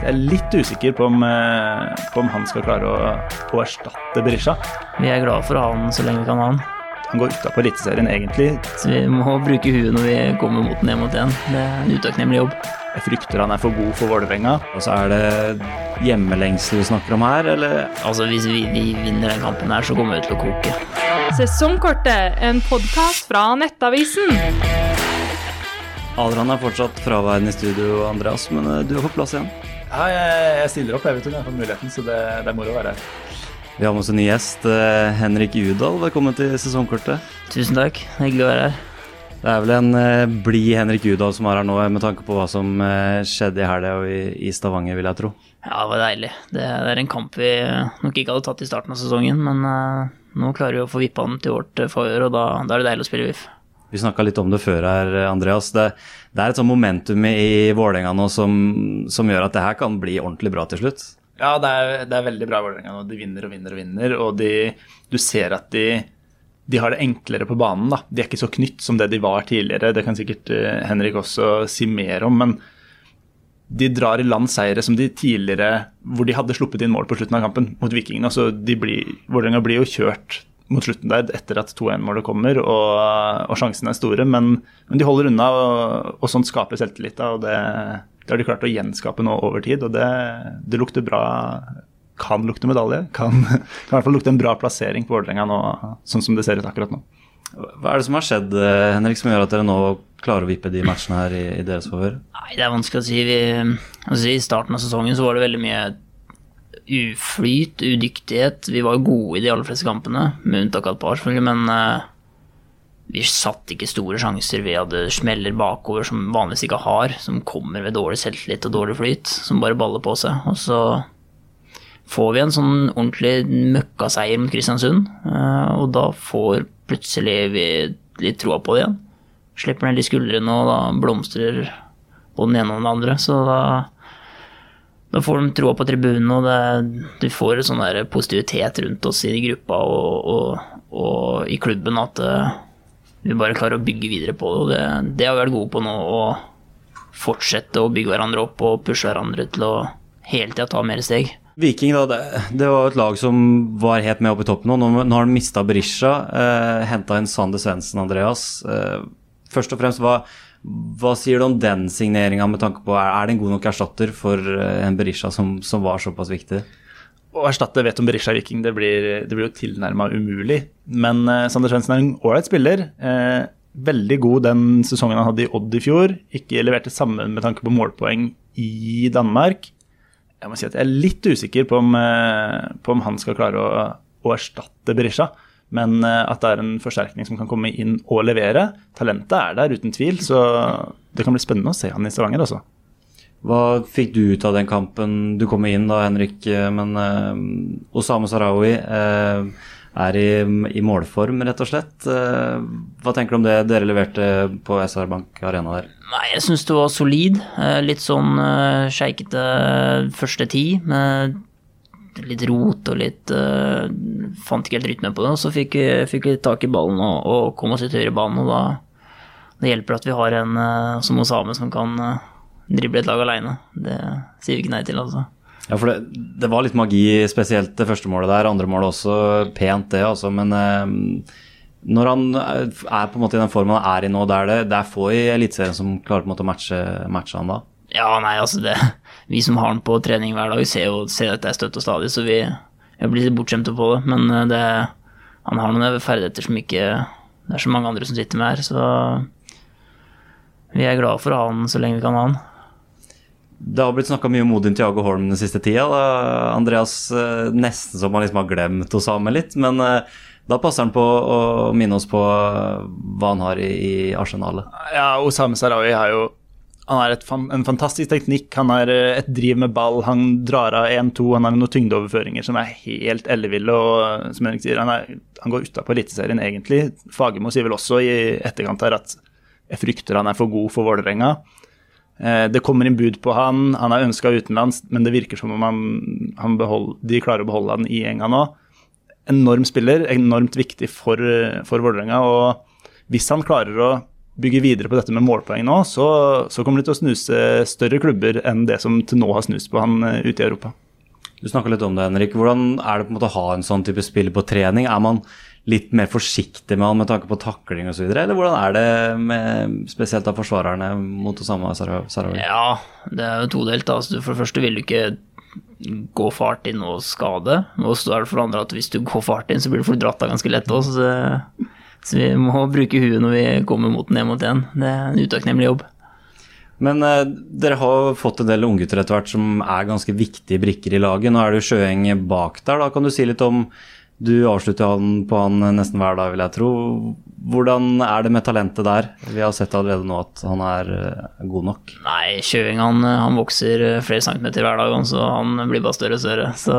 Jeg er litt usikker på om, eh, på om han skal klare å, å erstatte Berisha. Vi er glade for å ha han så lenge vi kan ha han. Han går utafor Eliteserien egentlig. Så vi må bruke huet når vi kommer mot den én mot én. Det er en utakknemlig jobb. Jeg frykter han er for god for Vålerenga. Og så er det hjemmelengsel vi snakker om her, eller? Altså, hvis vi, vi vinner den kampen her, så kommer vi til å koke. Sesongkortet, en podkast fra Nettavisen. Adrian er fortsatt fraværende i studio, Andreas, men eh, du har fått plass igjen. Ja, jeg, jeg stiller opp jeg vet om jeg får muligheten, så det, det er moro å være her. Vi har med oss en ny gjest, eh, Henrik Udal. Velkommen til sesongkortet. Tusen takk. Hyggelig å være her. Det er vel en eh, blid Henrik Udal som er her nå, med tanke på hva som eh, skjedde i helga og i, i Stavanger, vil jeg tro. Ja, det var deilig. Det, det er en kamp vi nok ikke hadde tatt i starten av sesongen, men eh, nå klarer vi å få vippa den til vårt favør, og da, da er det deilig å spille VIF. Vi snakka litt om det før her, Andreas. Det, det er et sånt momentum i Vålerenga nå som, som gjør at det her kan bli ordentlig bra til slutt. Ja, det er, det er veldig bra Vålerenga nå. De vinner og vinner og vinner, og de, du ser at de de har det enklere på banen. da. De er ikke så knytt som det de var tidligere. Det kan sikkert uh, Henrik også si mer om. Men de drar i land seire som de tidligere Hvor de hadde sluppet inn mål på slutten av kampen mot Vikingene. Altså, Vålerenga blir jo kjørt mot slutten der etter at 2-1-målet kommer, og, og, sjansene er store. Men, men de holder unna, og, og sånt skaper selvtillit. Da, og det, det, har de klart å gjenskape nå over tid, og det, det lukter bra kan lukte medalje. Kan, kan, i hvert fall lukte en bra plassering på Vålerenga nå, sånn som det ser ut akkurat nå. Hva er det som har skjedd eh, Henrik, som gjør at dere nå klarer å vippe de matchene her i, i deres favør? Nei, Det er vanskelig å si. Vi, altså, I starten av sesongen så var det veldig mye uflyt, udyktighet. Vi var gode i de aller fleste kampene, med unntak av et par, selvfølgelig, men uh, vi satt ikke store sjanser. Vi hadde smeller bakover som vanligvis ikke har, som kommer ved dårlig selvtillit og dårlig flyt, som bare baller på seg. Og så får vi en sånn ordentlig møkkaseier mot Kristiansund, uh, og da får plutselig vi litt troa på det igjen. Slipper ned de skuldrene, og da blomstrer både den ene og den andre. Så da da får de troa på tribunen, og det, du får sånn positivitet rundt oss i gruppa og, og, og i klubben at uh, vi bare klarer å bygge videre på det. Og det, det har vi vært gode på nå, å fortsette å bygge hverandre opp og pushe hverandre til å hele tida ta mer steg. Viking da, det, det, var et lag som var helt med opp i toppen nå. Nå, nå har de mista Berisha, eh, henta inn Sander Svendsen, Andreas. Eh, først og fremst, hva, hva sier du om den signeringa med tanke på er, det en god nok erstatter for eh, en Berisha som, som var såpass viktig? Å erstatte vet om Berisha Viking, det blir, det blir jo tilnærma umulig. Men uh, Sander Svendsen er en ålreit spiller. Uh, veldig god den sesongen han hadde i Odd i fjor. Ikke leverte sammen med tanke på målpoeng i Danmark. Jeg må si at jeg er litt usikker på om, uh, på om han skal klare å, å erstatte Berisha. Men eh, at det er en forsterkning som kan komme inn og levere. Talentet er der, uten tvil. Så det kan bli spennende å se han i Stavanger, altså. Hva fikk du ut av den kampen? Du kom inn da, Henrik, men eh, Osame Sarawi eh, er i, i, målform, rett og slett. Eh, hva tenker du om det dere leverte på SR Bank Arena der? Nei, Jeg syns det var solid. litt sånn eh, sjeikete første tid. med litt rot og litt uh, Fant ikke helt rytme på det. Og så fikk, fikk vi tak i ballen og, og kom oss litt høyere i banen. Og da det hjelper at vi har en uh, som Osame som kan uh, drible et lag aleine. Det sier vi ikke nei til, altså. Ja, for det, det, var litt magi, spesielt det første målet der. Andre målet også pent, det, altså. Men når han er på en måte i den formen han er i nå, det er det, det er få i Eliteserien som klarer på en måte å matche, matche han da? Ja, nei, altså det Vi som har den på trening hver dag, ser jo ser at det er støtt og stadig, så vi blir litt bortskjemte på det. Men eh, det, han har noen ferdigheter som ikke Det er så mange andre som sitter med her, så vi er glade for å ha han så lenge vi kan ha han. Det har blitt snakka mye om Odin Tiago Holm den siste tida. Da. Andreas, eh, nesten som han liksom har glemt Osame litt. Men eh, da passer han på å minne oss på hva han har i, i arsenalet. Ja, Osame Sarawi har jo han har et, en fantastisk teknikk, han har eh, et driv med ball, han drar av 1-2, han har noen tyngdeoverføringer som er helt elleville. og som Henrik sier, Han, er, han går utapå Eliteserien egentlig. Fagermo sier vel også i etterkant her at jeg frykter han er for god for Vålerenga. Eh, det kommer inn bud på han, han er ønska utenlands, men det virker som om han, han behold, de klarer å beholde han i gjenga nå. Enorm spiller, enormt viktig for, for Vålerenga. Og hvis han klarer å bygger videre på dette med målpoeng nå, så, så kommer de til å snuse større klubber enn det som til nå har snust på han eh, ute i Europa. Du snakka litt om det, Henrik. Hvordan er det på en måte å ha en sånn type spiller på trening? Er man litt mer forsiktig med han med tanke på takling osv., eller hvordan er det med spesielt av forsvarerne mot Osama Sarawi? Ja, det er jo todelt. Altså, for det første vil du ikke gå fart inn og skade. Og så er det for det andre at hvis du går fart inn, så blir du dratt av ganske lett også. Så, vi må bruke huet når vi kommer mot den én mot én. Det er en utakknemlig jobb. Men eh, dere har fått en del unggutter etter hvert som er ganske viktige brikker i laget. Nå er det jo Sjøeng bak der. Da kan du si litt om Du avslutter han på han nesten hver dag, vil jeg tro. Hvordan er det med talentet der? Vi har sett allerede nå at han er eh, god nok. Nei, Sjøeng han, han vokser flere centimeter hver dag, så han blir bare større og større. Så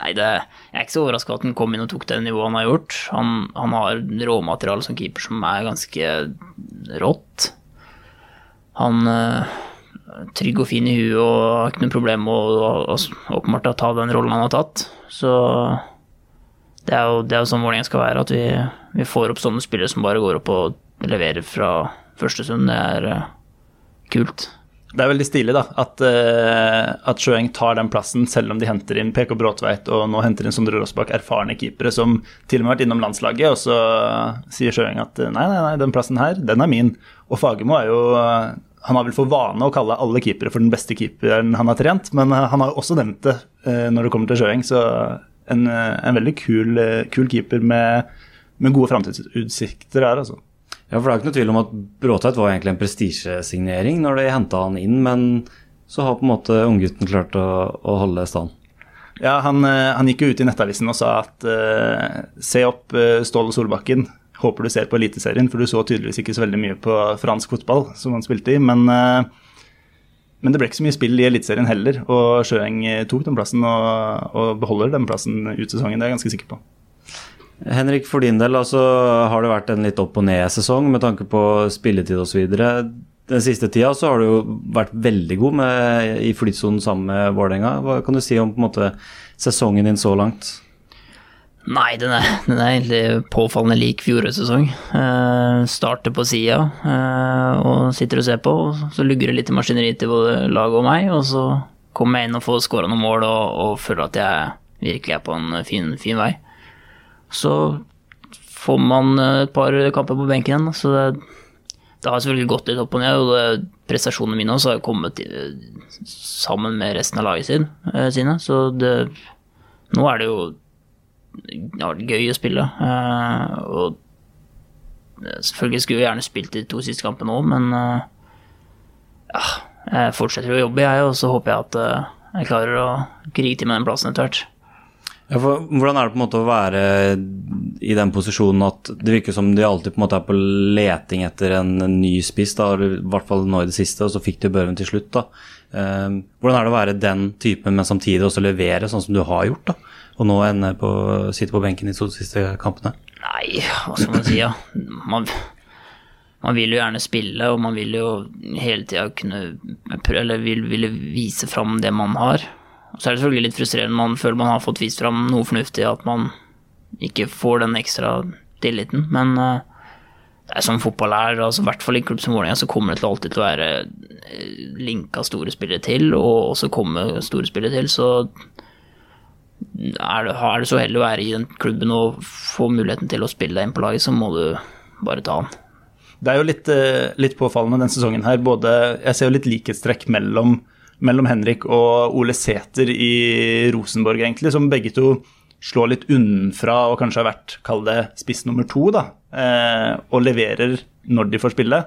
Nei, det, jeg er ikke så overraska at han kom inn og tok det nivået han har gjort. Han, han har råmateriale som keeper som er ganske rått. Han er trygg og fin i huet og har ikke noe problem med å åpenbart ta den rollen han har tatt. Så det er jo, det er jo sånn Vålerenga skal være, at vi, vi, får opp sånne spillere som bare går opp og leverer fra første stund. Det er uh, kult. Det er veldig stilig da, at, uh, at Sjøeng tar den plassen, selv om de henter inn PK Bråtveit og nå henter inn Sondre Rossbakk, erfarne keepere som til og med har vært innom landslaget. Og så sier Sjøeng at nei, nei, nei, den plassen her, den er min. Og Fagermo er jo Han har vel for vane å kalle alle keepere for den beste keeperen han har trent, men han har også nevnt det uh, når det kommer til Sjøeng. Så en, en veldig kul, kul keeper med, med gode framtidsutsikter her, altså. Ja, for det er ikke noe tvil om at Bråtveit var egentlig en prestisjesignering når de henta han inn, men så har på en måte unggutten klart å, å holde stand. Ja, han, han, gikk jo ut i Nettavisen og sa at uh, se opp uh, Ståle Solbakken. Håper du ser på Eliteserien, for du så tydeligvis ikke så veldig mye på fransk fotball som han spilte i. Men, uh, men det ble ikke så mye spill i Eliteserien heller, og Sjøeng tok den plassen og, og beholder den plassen ut sesongen, det er jeg ganske sikker på. Henrik, for din del altså, har det vært en litt opp og ned-sesong med tanke på spilletid osv. Den siste tida så har du jo vært veldig god med, i flytsonen sammen med Vålerenga. Hva kan du si om på en måte, sesongen din så langt? Nei, den er, den er egentlig påfallende lik fjorårets sesong. Eh, starter på sida eh, og sitter og ser på, og så lugger det litt i maskineriet til både laget og meg, og så kommer jeg inn og får skåra noen mål og, og, føler at jeg virkelig er på en fin, fin vei. Så får man eh, et par kamper på benken igjen. Så det, det har selvfølgelig gått litt opp og ned. Og det, prestasjonene mine også har kommet sammen med resten av laget sin, eh, sine. Så det, nå er det jo ja, gøy å spille. Eh, og selvfølgelig skulle jeg gjerne spilt de to siste kampene òg, men ja, jeg fortsetter å jobbe, jeg, og så håper jeg at jeg klarer å krige til meg den plassen etter hvert. Ja, for hvordan er det på en måte å være i den posisjonen at det virker som de alltid på en måte er på leting etter en, ny spiss, da, i hvert fall nå i det siste, og så fikk de Børven til slutt. da. Eh, hvordan er det å være den typen, men samtidig også levere sånn som du har gjort? da? Og nå ende på, sitte på benken i de siste kampene? Nei, hva skal man si, ja. Man, man vil jo gjerne spille, og man vil jo hele tida kunne prøve, Eller vil, vil vise fram det man har. Så er det selvfølgelig litt frustrerende man føler man har fått vist fram noe fornuftig, at man ikke får den ekstra tilliten. Men uh, det er som fotball er, altså, i hvert fall i en klubb som Vålerenga, så kommer det til alltid til å være eh, linka store spillere til, og også komme store spillere til. Så er det, er det så heldig å være i den klubben og få muligheten til å spille deg inn på laget, så må du bare ta den. Det er jo litt, eh, litt påfallende denne sesongen her. Både, jeg ser jo litt likhetstrekk mellom mellom Henrik og Ole Sæter i Rosenborg, egentlig, som begge to slår litt unnenfra og kanskje har vært, kall det, spiss nummer to, da, eh, og leverer når de får spille.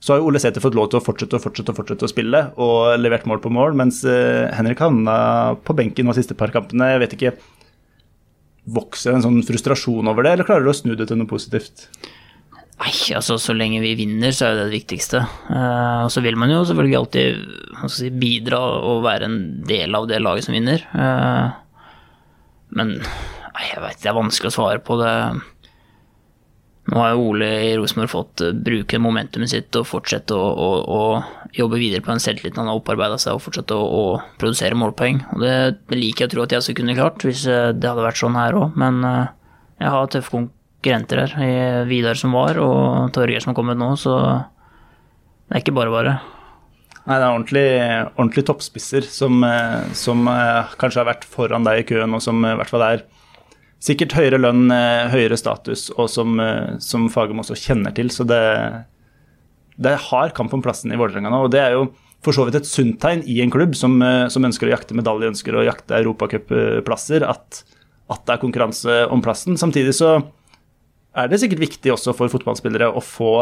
Så har jo Ole Sæter fått lov til å fortsette og fortsette og fortsette å spille og levert mål på mål, mens eh, Henrik havna på benken de siste par kampene. Jeg vet ikke Vokser en sånn frustrasjon over det, eller klarer du å snu det til noe positivt? Nei, altså så lenge vi vinner, så er det det viktigste. Uh, og så vil man jo selvfølgelig alltid si, bidra og være en del av det laget som vinner. Uh, men nei, jeg veit det er vanskelig å svare på det. Nå har jo Ole i Rosenborg fått uh, bruke momentumet sitt og fortsette å, å, å jobbe videre på den selvtilliten han har opparbeida seg, og fortsette å, å, produsere målpoeng. Og det liker jeg å tro at jeg også kunne klart, hvis det hadde vært sånn her òg, men jeg har tøffe konkurrenter her. i Vidar som var, og Torgeir som har kommet nå, så det er ikke bare bare. Nei, det er ordentlig, ordentlig toppspisser som, eh, som eh, kanskje har vært foran deg i køen, og som eh, i hvert fall er sikkert høyere lønn, høyere status, og som, som Fagermo også kjenner til. Så det, det har kamp om plassen i Vålerenga nå. Og det er jo for så vidt et sunt tegn i en klubb som, som ønsker å jakte medalje, ønsker å jakte europacupplasser, at, at det er konkurranse om plassen. Samtidig så er det sikkert viktig også for fotballspillere å få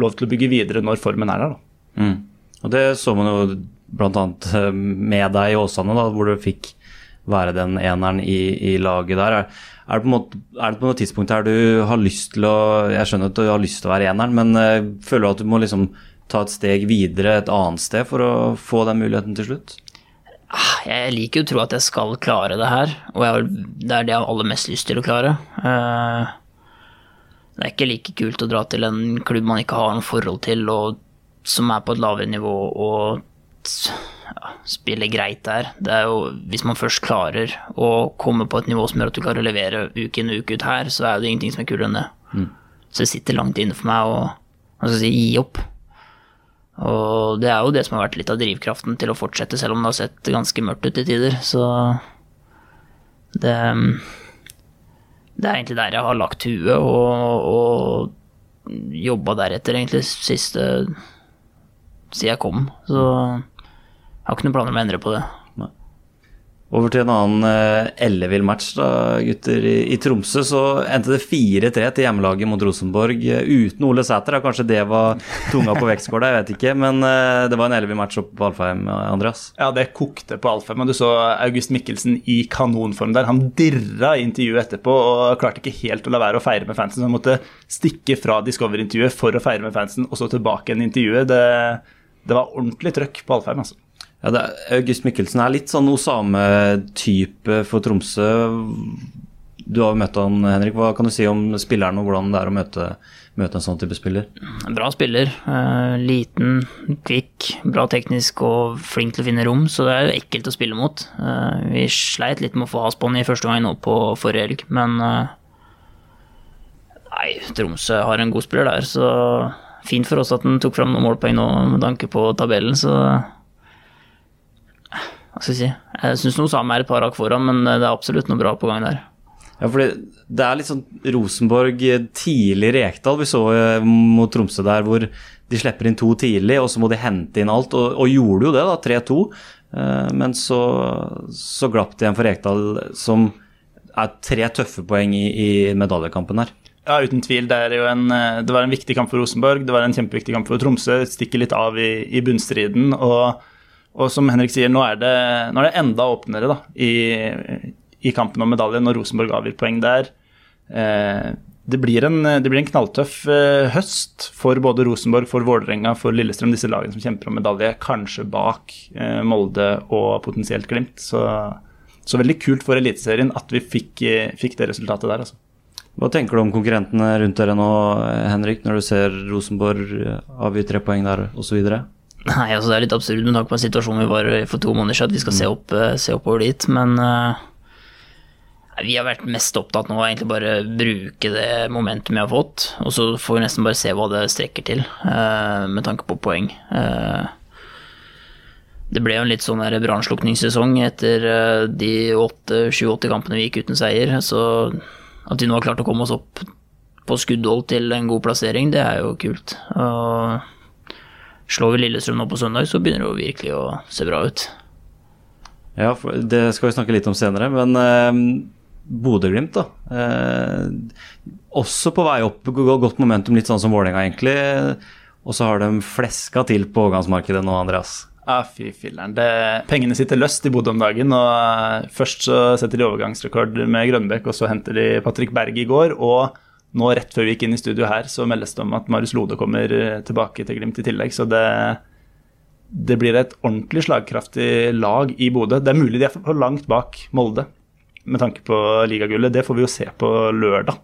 lov til å bygge videre når formen er der. da. Mm. Og det så man jo bl.a. med deg i Åsane, da, hvor du fikk være den eneren i, i laget der. Er, er, det måte, er det på noe tidspunkt her du har lyst til å Jeg skjønner at du har lyst til å være eneren, men uh, føler du at du må liksom ta et steg videre et annet sted for å få den muligheten til slutt? Jeg liker jo å tro at jeg skal klare det her, og jeg, det er det jeg har aller mest lyst til å klare. Eh, det er ikke like kult å dra til en klubb man ikke har noe forhold til, og som er på et lavere nivå og ja, spille greit der. Det er jo, hvis man først klarer å komme på et nivå som gjør at du klarer å levere uke inn og uke ut her, så er det ingenting som er kulere enn det. Så det sitter langt inne for meg å si, gi opp. Og det er jo det som har vært litt av drivkraften til å fortsette, selv om det har sett ganske mørkt ut i tider. Så det Det er egentlig der jeg har lagt huet, og, og jobba deretter, egentlig, siste siden jeg kom. Så jeg har ikke noen planer om å endre på det. Over til en annen eh, ellevill match, da, gutter. I, Tromsø så endte det 4-3 til hjemmelaget mot Rosenborg. eh, Uten Ole Sæter, kanskje det var tunga på vektskåla, jeg vet ikke. Men eh, det var en ellevill match oppe på Alfheim, Andreas. Ja, det kokte på Alfheim. Og du så August Mikkelsen i kanonform der. Han dirra i intervjuet etterpå og klarte ikke helt å la være å feire med fansen. Så han måtte stikke fra Discover-intervjuet for å feire med fansen, og så tilbake igjen i intervjuet. Det, det var ordentlig trøkk på Alfheim, altså. Ja, det, August Mikkelsen er litt sånn Osame-type for Tromsø. Du har jo møtt han, Henrik. Hva kan du si om spilleren og hvordan det er å møte, møte en sånn type spiller? Bra spiller. Uh, liten, kvikk, bra teknisk og flink til å finne rom, så det er jo ekkelt å spille mot. Uh, vi sleit litt med å få has på han i første gang nå på forrige helg, men uh, Nei, Tromsø har en god spiller der, så fint for oss at han tok fram noen målpoeng nå med tanke på tabellen, så Hva skal jeg si. Jeg syns Osame er et par hakk foran, men det er absolutt noe bra på gang der. Ja, fordi Det er litt sånn Rosenborg eh, tidlig Rekdal vi så eh, mot Tromsø der, hvor de slipper inn to tidlig, og så må de hente inn alt. Og, og gjorde jo det, da, 3-2. Eh, Men så, så glapp det igjen for Rekdal, som er tre tøffe poeng i, i medaljekampen her. Ja, uten tvil. Det, er jo en, eh, det var en viktig kamp for Rosenborg, det var en kjempeviktig kamp for Tromsø. Stikker litt av i, i bunnstriden. Og, og som Henrik sier, nå er det, nå er det enda åpnere da, i, i kampen om medalje når Rosenborg avgir poeng der. Eh, det, blir en, det blir en knalltøff eh, høst for både Rosenborg, for Vålerenga, for Lillestrøm, disse lagene som kjemper om medalje, kanskje bak eh, Molde og potensielt Glimt. Så, så veldig kult for Eliteserien at vi fikk, eh, fikk det resultatet der, altså. Hva tenker du om konkurrentene rundt dere nå, Henrik, når du ser Rosenborg avgi tre poeng der osv.? Nei, altså Det er litt absurd med tanke på en situasjonen vi var i for to måneder siden, at vi skal se, opp, eh, se oppover dit. Men uh, vi har vært mest opptatt nå av egentlig bare bruke det momentet vi har fått. Og så får vi nesten bare se hva det strekker til, uh, med tanke på poeng. Uh, det ble jo en litt sånn brannslukningssesong etter de åtte- 7-8 kampene vi gikk uten seier. Så at vi nå har klart å komme oss opp på skuddhold til en god plassering, det er jo kult. Og Slår vi Lillestrøm nå på søndag, så begynner det jo virkelig å se bra ut. Ja, for det skal vi snakke litt om senere, men eh, Bodø-Glimt, da. Eh, også på vei opp, go- godt momentum, litt sånn som Vålerenga, egentlig. Og så har de fleska til på overgangsmarkedet nå, Andreas. Ja, fy filleren. Det- Pengene sitter løst i Bodø om dagen. og eh, Først så setter de overgangsrekord med Grønbekk, og så henter de Patrick Berg i går. Og nå rett før vi gikk inn i studio her, så meldes det om at Marius Lode kommer eh, tilbake til Glimt i tillegg. Så det, det blir et ordentlig slagkraftig lag i Bodø. Det er mulig de er for langt bak Molde med tanke på ligagullet. Det får vi jo se på lørdag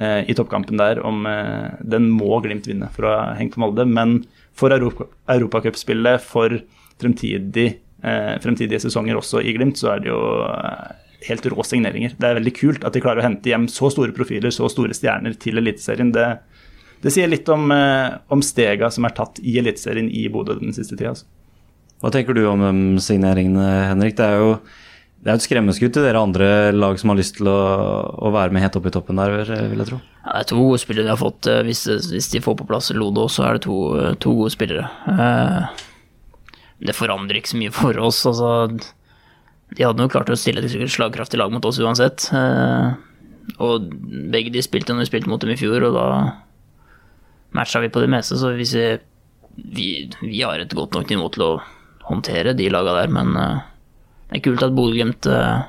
eh, i toppkampen der, om eh, den må Glimt vinne for å ha hengt på Molde. Men for Europa, europacupspillet, for fremtidig, eh, fremtidige sesonger også i Glimt, så er det jo eh, helt rå signeringer. Det er veldig kult at de klarer å hente hjem så store profiler, så store stjerner til Eliteserien. Det, det sier litt om, eh, om stega som er tatt i Eliteserien i Bodø den siste tida. Altså. Hva tenker du om de signeringene, Henrik? Det er jo det er et skremmeskudd til dere andre lag som har lyst til å, å være med helt oppe i toppen der, vil jeg tro. Ja, det er to gode spillere de har fått. eh, Hvis, hvis de får på plass Lodo, så er det to, to gode spillere. Eh, Det forandrer ikke så mye for oss. Altså, de hadde nok klart å stille et slagkraftig lag mot oss uansett. Eh, Og begge de spilte når vi spilte mot dem i fjor, og da matcha vi på det meste. Så vi, vi, vi har et godt nok nivå til å håndtere de laga der, men eh, det er kult at Bodø-Glimt eh,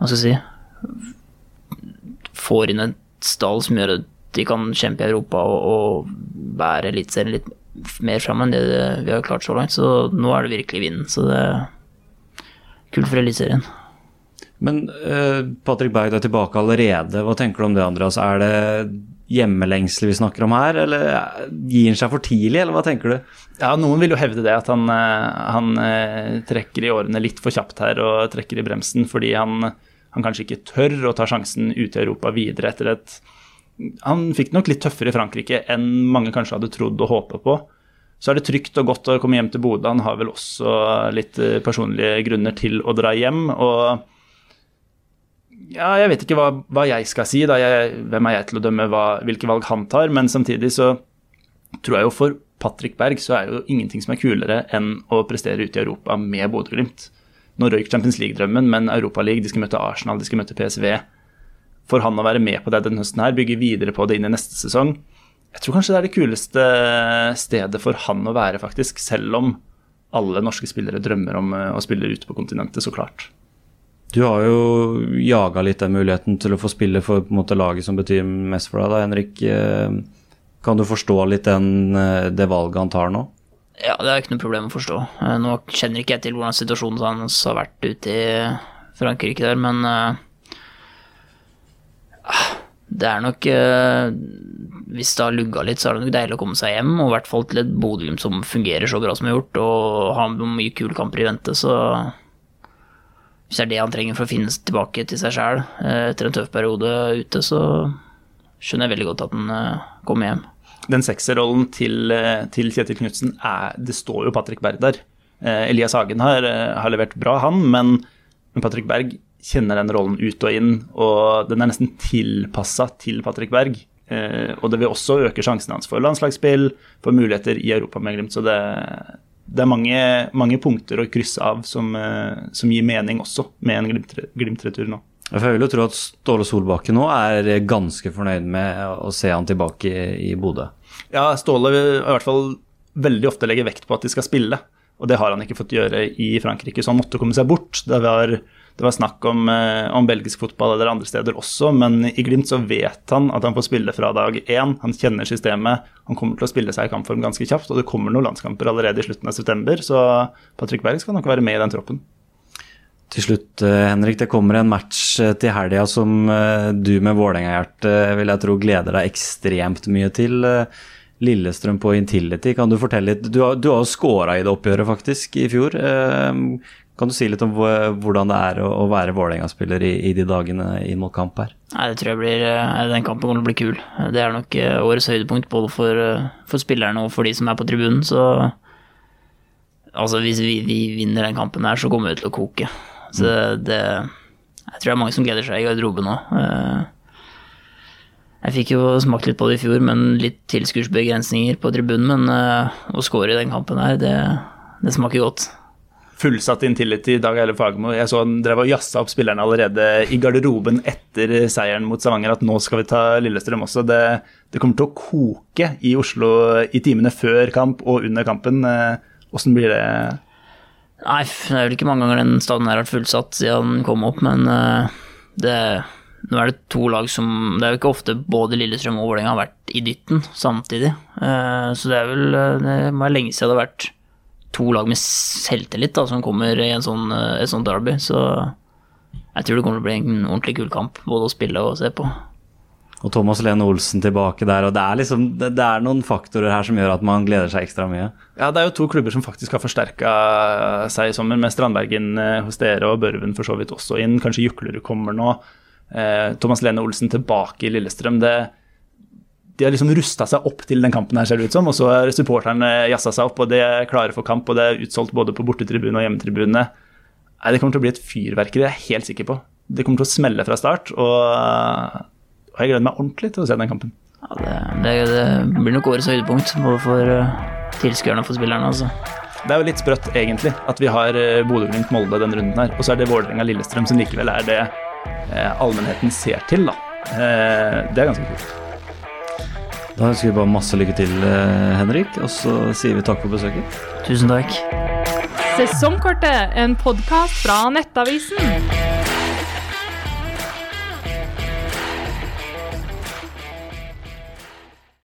Hva skal jeg si får inn et stall som gjør at de kan kjempe i Europa og, og bære Eliteserien litt mer fram enn det vi har klart så langt. Så nå er det virkelig vinden. Så det kult for Eliteserien. Men uh, Patrick Berg er tilbake allerede. Hva tenker du om det, Andreas? Er det hjemmelengsel vi snakker om her, eller gir han seg for tidlig, eller hva tenker du? Ja, noen vil jo hevde det, at han, eh, han eh, trekker i årene litt for kjapt her og trekker i bremsen fordi han, han kanskje ikke tør å ta sjansen ute i Europa videre etter et Han fikk nok litt tøffere i Frankrike enn mange kanskje hadde trodd og håpet på. Så er det trygt og godt å komme hjem til Bodø. Han har vel også litt eh, personlige grunner til å dra hjem. og ja, jeg vet ikke hva, hva jeg skal si. jeg, Hvem er jeg til å dømme hva, hvilke valg han tar? Men samtidig så tror jeg jo for Patrick Berg så er jo ingenting som er kulere enn å prestere ute i Europa med Bodø-Glimt. Nå røyk Champions League-drømmen, men Europaliga, de skal møte Arsenal, de skal møte PSV. For han å være med på det denne høsten her, bygge videre på det inn i neste sesong Jeg tror kanskje det er det kuleste stedet for han å være, faktisk. Selv om alle norske spillere drømmer om eh, å spille ute på kontinentet, så klart. Du har jo jaga litt den muligheten til å få spille for på en måte, laget som betyr mest for deg, da, Henrik. Eh, Kan du forstå litt den, eh, det valget han tar nå? Ja, det er ikke noe problem å forstå. Nå kjenner ikke jeg til hvordan situasjonen hans har vært ute i Frankrike der, men det er nok eh, Hvis det har lugga litt, så er det nok deilig å komme seg hjem, og i hvert fall til et Bodø-Glimt som fungerer så bra som det har gjort, og har mye kule kamper i vente, så Hvis det er det han trenger for å finne tilbake til seg sjæl etter en tøff periode ute, så skjønner jeg veldig godt at han eh, kommer hjem. den sekserrollen til, eh, til Kjetil Knutsen Det står jo Patrick Berg der. Eh, Elias Hagen har, eh, har levert bra, han, men, men Patrick Berg kjenner den rollen ut og inn, og den er nesten tilpassa til Patrick Berg. Eh, og det vil også øke sjansen hans for landslagsspill, for muligheter i Europa med Glimt. Så det, det er mange, mange punkter å krysse av som, eh, som gir mening også, med en Glimt- Glimt-retur nå. For Jeg vil jo tro at Ståle Solbakken nå er ganske fornøyd med å se han tilbake i, i Bodø. Ja, Ståle vil i hvert fall veldig ofte legge vekt på at de skal spille. Og det har han ikke fått gjøre i Frankrike, så han måtte komme seg bort. Det var, det var snakk om, eh, om belgisk fotball eller andre steder også, men i Glimt så vet han at han får spille fra dag én. Han kjenner systemet, han kommer til å spille seg i kampform ganske kjapt, og det kommer noen landskamper allerede i slutten av september, så Patrick Berg skal nok være med i den troppen. Til slutt, eh, Henrik, det kommer en match eh, til helga som du med Vålerenga-hjerte vil jeg tro gleder deg ekstremt mye til. Lillestrøm på Intility, kan du fortelle litt? Du har, du har jo skåra i det oppgjøret faktisk i fjor. Kan du si litt om hvordan det er å, være Vålerenga-spiller i, i de dagene inn mot kamp her? Nei, det tror jeg blir eh, Den kampen kommer til å bli kul. Det er nok eh, årets høydepunkt både for, eh, for spillerne og for de som er på tribunen, så Altså, hvis vi, vi vinner den kampen her, så kommer vi til å koke. Så det Jeg tror det er mange som gleder seg i garderoben nå. Jeg fikk jo smakt litt på det i fjor, men litt tilskuddsbegrensninger på tribunen. Men å score i den kampen her, det, det smaker godt. Fullsatt Intility, Dag Eile Fagermo. Jeg så han drev og jazza opp spillerne allerede i garderoben etter seieren mot Stavanger, at nå skal vi ta Lillestrøm også. Det, det kommer til å koke i Oslo i timene før kamp og under kampen. Åssen blir det? Nei, det er vel ikke mange ganger den stadion her har vært fullsatt siden den kom opp, men eh, det, nå er det to lag som Det er jo ikke ofte både Lillestrøm og Vålerenga har vært i dytten samtidig. Eh, Så det er vel eh, Det må være lenge siden det har vært to lag med selvtillit da, som kommer i en sånn, eh, et sånt derby. Så jeg tror det kommer til å bli en ordentlig kul kamp, både å spille og se på. og Thomas Lene Olsen tilbake der. og Det er liksom, det, det er noen faktorer her som gjør at man gleder seg ekstra mye. Ja, det er jo to klubber som faktisk har forsterka seg i sommer, med Strandbergen eh, hos dere og Børven for så vidt også inn. Kanskje Juklerud kommer nå. Eh, Thomas Lene Olsen tilbake i Lillestrøm. det de har liksom rusta seg opp til den kampen her, ser det ut som. Og så har supporterne jazza seg opp, og de er klare for kamp. Og det er utsolgt både på bortetribunene og hjemmetribunene. Nei, Det kommer til å bli et fyrverkeri, det er jeg helt sikker på. Det kommer til å smelle fra start. Og, og jeg gleder meg ordentlig til å se den kampen. Ja, det, det, det blir nok årets høydepunkt, både for uh, tilskuerne og for spillerne. altså. Det er jo litt sprøtt, egentlig, at vi har uh, Bodø-Glimt-Molde den runden her. Og så er det Vålerenga-Lillestrøm som likevel er det eh, allmennheten ser til, da. Eh, det er ganske kult. Da ønsker vi bare masse lykke til, eh, Henrik, og så sier vi takk for besøket. Tusen takk. Sesongkortet, en podkast fra Nettavisen.